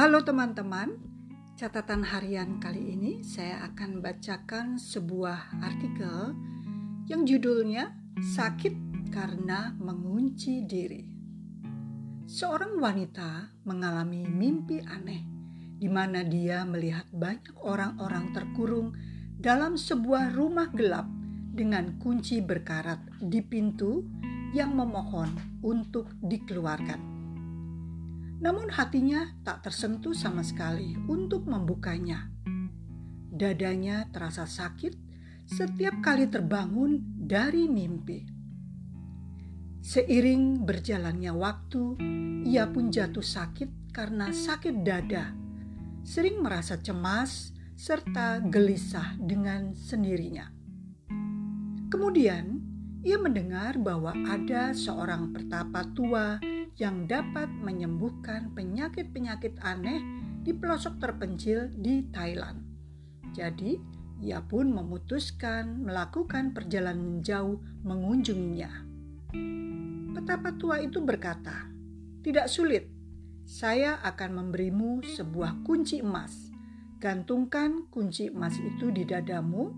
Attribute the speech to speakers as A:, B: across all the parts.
A: Halo teman-teman, catatan harian kali ini saya akan bacakan sebuah artikel yang judulnya Sakit karena mengunci diri. Seorang wanita mengalami mimpi aneh di mana dia melihat banyak orang-orang terkurung dalam sebuah rumah gelap dengan kunci berkarat di pintu yang memohon untuk dikeluarkan namun hatinya tak tersentuh sama sekali untuk membukanya. Dadanya terasa sakit setiap kali terbangun dari mimpi. Seiring berjalannya waktu, ia pun jatuh sakit karena sakit dada, sering merasa cemas serta gelisah dengan sendirinya. Kemudian, ia mendengar bahwa ada seorang pertapa tua yang dapat menyembuhkan penyakit-penyakit aneh di pelosok terpencil di Thailand. Jadi, ia pun memutuskan melakukan perjalanan jauh mengunjunginya. Petapa tua itu berkata, "Tidak sulit, saya akan memberimu sebuah kunci emas. Gantungkan kunci emas itu di dadamu,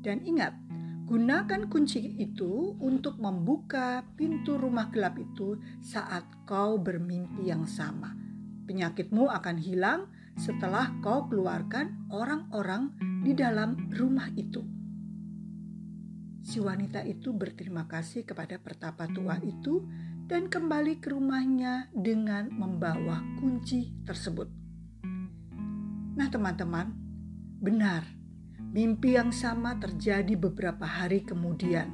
A: dan ingat, Gunakan kunci itu untuk membuka pintu rumah gelap itu saat kau bermimpi yang sama. Penyakitmu akan hilang setelah kau keluarkan orang-orang di dalam rumah itu. Si wanita itu berterima kasih kepada pertapa tua itu dan kembali ke rumahnya dengan membawa kunci tersebut. Nah, teman-teman, benar Mimpi yang sama terjadi beberapa hari kemudian.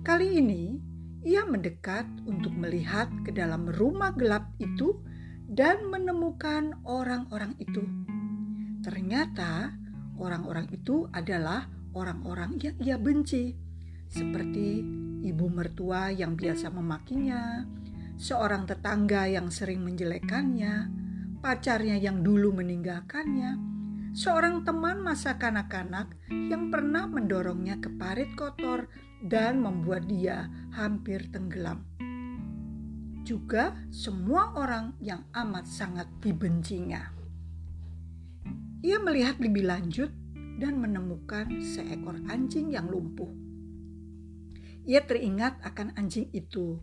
A: Kali ini, ia mendekat untuk melihat ke dalam rumah gelap itu dan menemukan orang-orang itu. Ternyata, orang-orang itu adalah orang-orang yang ia benci, seperti ibu mertua yang biasa memakinya, seorang tetangga yang sering menjelekannya, pacarnya yang dulu meninggalkannya seorang teman masa kanak-kanak yang pernah mendorongnya ke parit kotor dan membuat dia hampir tenggelam. Juga semua orang yang amat sangat dibencinya. Ia melihat lebih lanjut dan menemukan seekor anjing yang lumpuh. Ia teringat akan anjing itu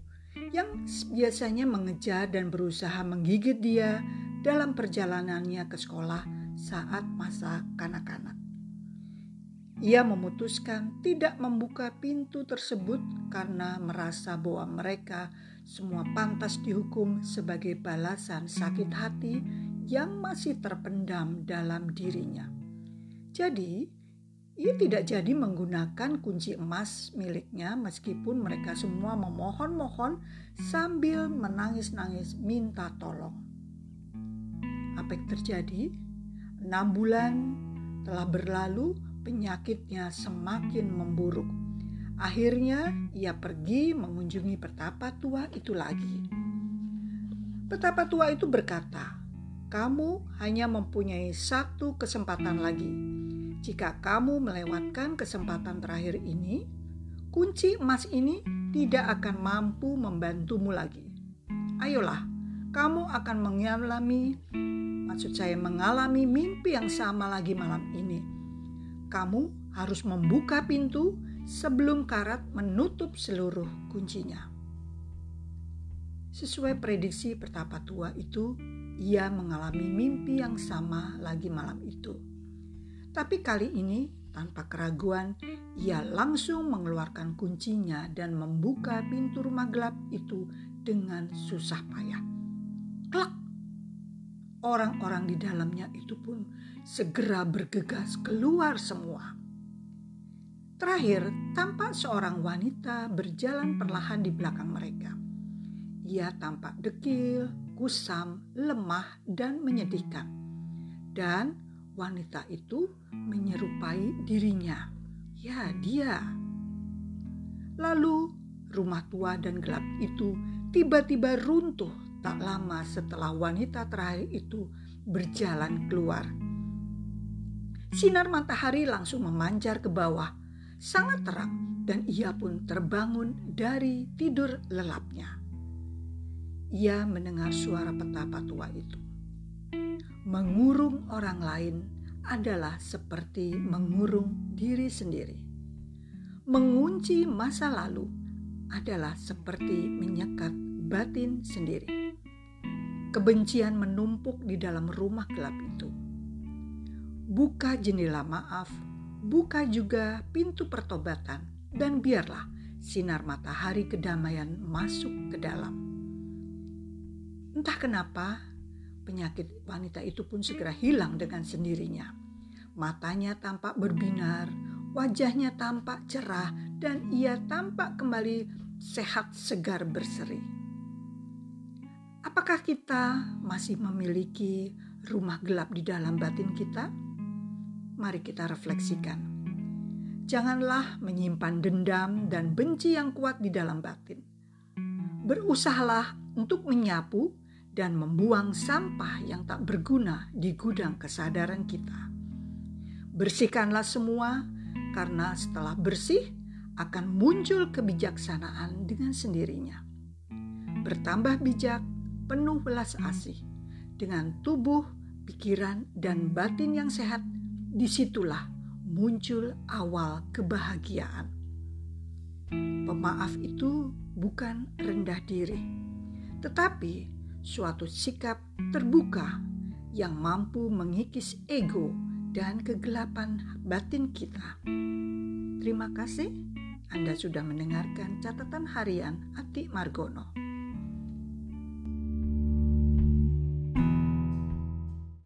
A: yang biasanya mengejar dan berusaha menggigit dia dalam perjalanannya ke sekolah saat masa kanak-kanak. Ia memutuskan tidak membuka pintu tersebut karena merasa bahwa mereka semua pantas dihukum sebagai balasan sakit hati yang masih terpendam dalam dirinya. Jadi, ia tidak jadi menggunakan kunci emas miliknya meskipun mereka semua memohon-mohon sambil menangis-nangis minta tolong. Apa yang terjadi? Enam bulan telah berlalu, penyakitnya semakin memburuk. Akhirnya ia pergi mengunjungi petapa tua itu lagi. Petapa tua itu berkata, "Kamu hanya mempunyai satu kesempatan lagi. Jika kamu melewatkan kesempatan terakhir ini, kunci emas ini tidak akan mampu membantumu lagi. Ayolah, kamu akan mengalami maksud saya mengalami mimpi yang sama lagi malam ini. Kamu harus membuka pintu sebelum karat menutup seluruh kuncinya. Sesuai prediksi pertapa tua itu, ia mengalami mimpi yang sama lagi malam itu. Tapi kali ini tanpa keraguan, ia langsung mengeluarkan kuncinya dan membuka pintu rumah gelap itu dengan susah payah. Klak! Orang-orang di dalamnya itu pun segera bergegas keluar semua. Terakhir, tampak seorang wanita berjalan perlahan di belakang mereka. Ia tampak dekil, kusam, lemah, dan menyedihkan. Dan wanita itu menyerupai dirinya. Ya, dia. Lalu rumah tua dan gelap itu tiba-tiba runtuh Tak lama setelah wanita terakhir itu berjalan keluar, sinar matahari langsung memancar ke bawah, sangat terang, dan ia pun terbangun dari tidur lelapnya. Ia mendengar suara petapa tua itu. mengurung orang lain adalah seperti mengurung diri sendiri. Mengunci masa lalu adalah seperti menyekat batin sendiri. Kebencian menumpuk di dalam rumah gelap itu. Buka jendela maaf, buka juga pintu pertobatan, dan biarlah sinar matahari kedamaian masuk ke dalam. Entah kenapa, penyakit wanita itu pun segera hilang dengan sendirinya. Matanya tampak berbinar, wajahnya tampak cerah, dan ia tampak kembali sehat segar berseri. Apakah kita masih memiliki rumah gelap di dalam batin kita? Mari kita refleksikan. Janganlah menyimpan dendam dan benci yang kuat di dalam batin. Berusahalah untuk menyapu dan membuang sampah yang tak berguna di gudang kesadaran kita. Bersihkanlah semua, karena setelah bersih akan muncul kebijaksanaan dengan sendirinya. Bertambah bijak, penuh belas asih, dengan tubuh, pikiran, dan batin yang sehat, di situlah muncul awal kebahagiaan. Pemaaf itu bukan rendah diri, tetapi suatu sikap terbuka yang mampu mengikis ego dan kegelapan batin kita. Terima kasih Anda sudah mendengarkan catatan harian Ati Margono.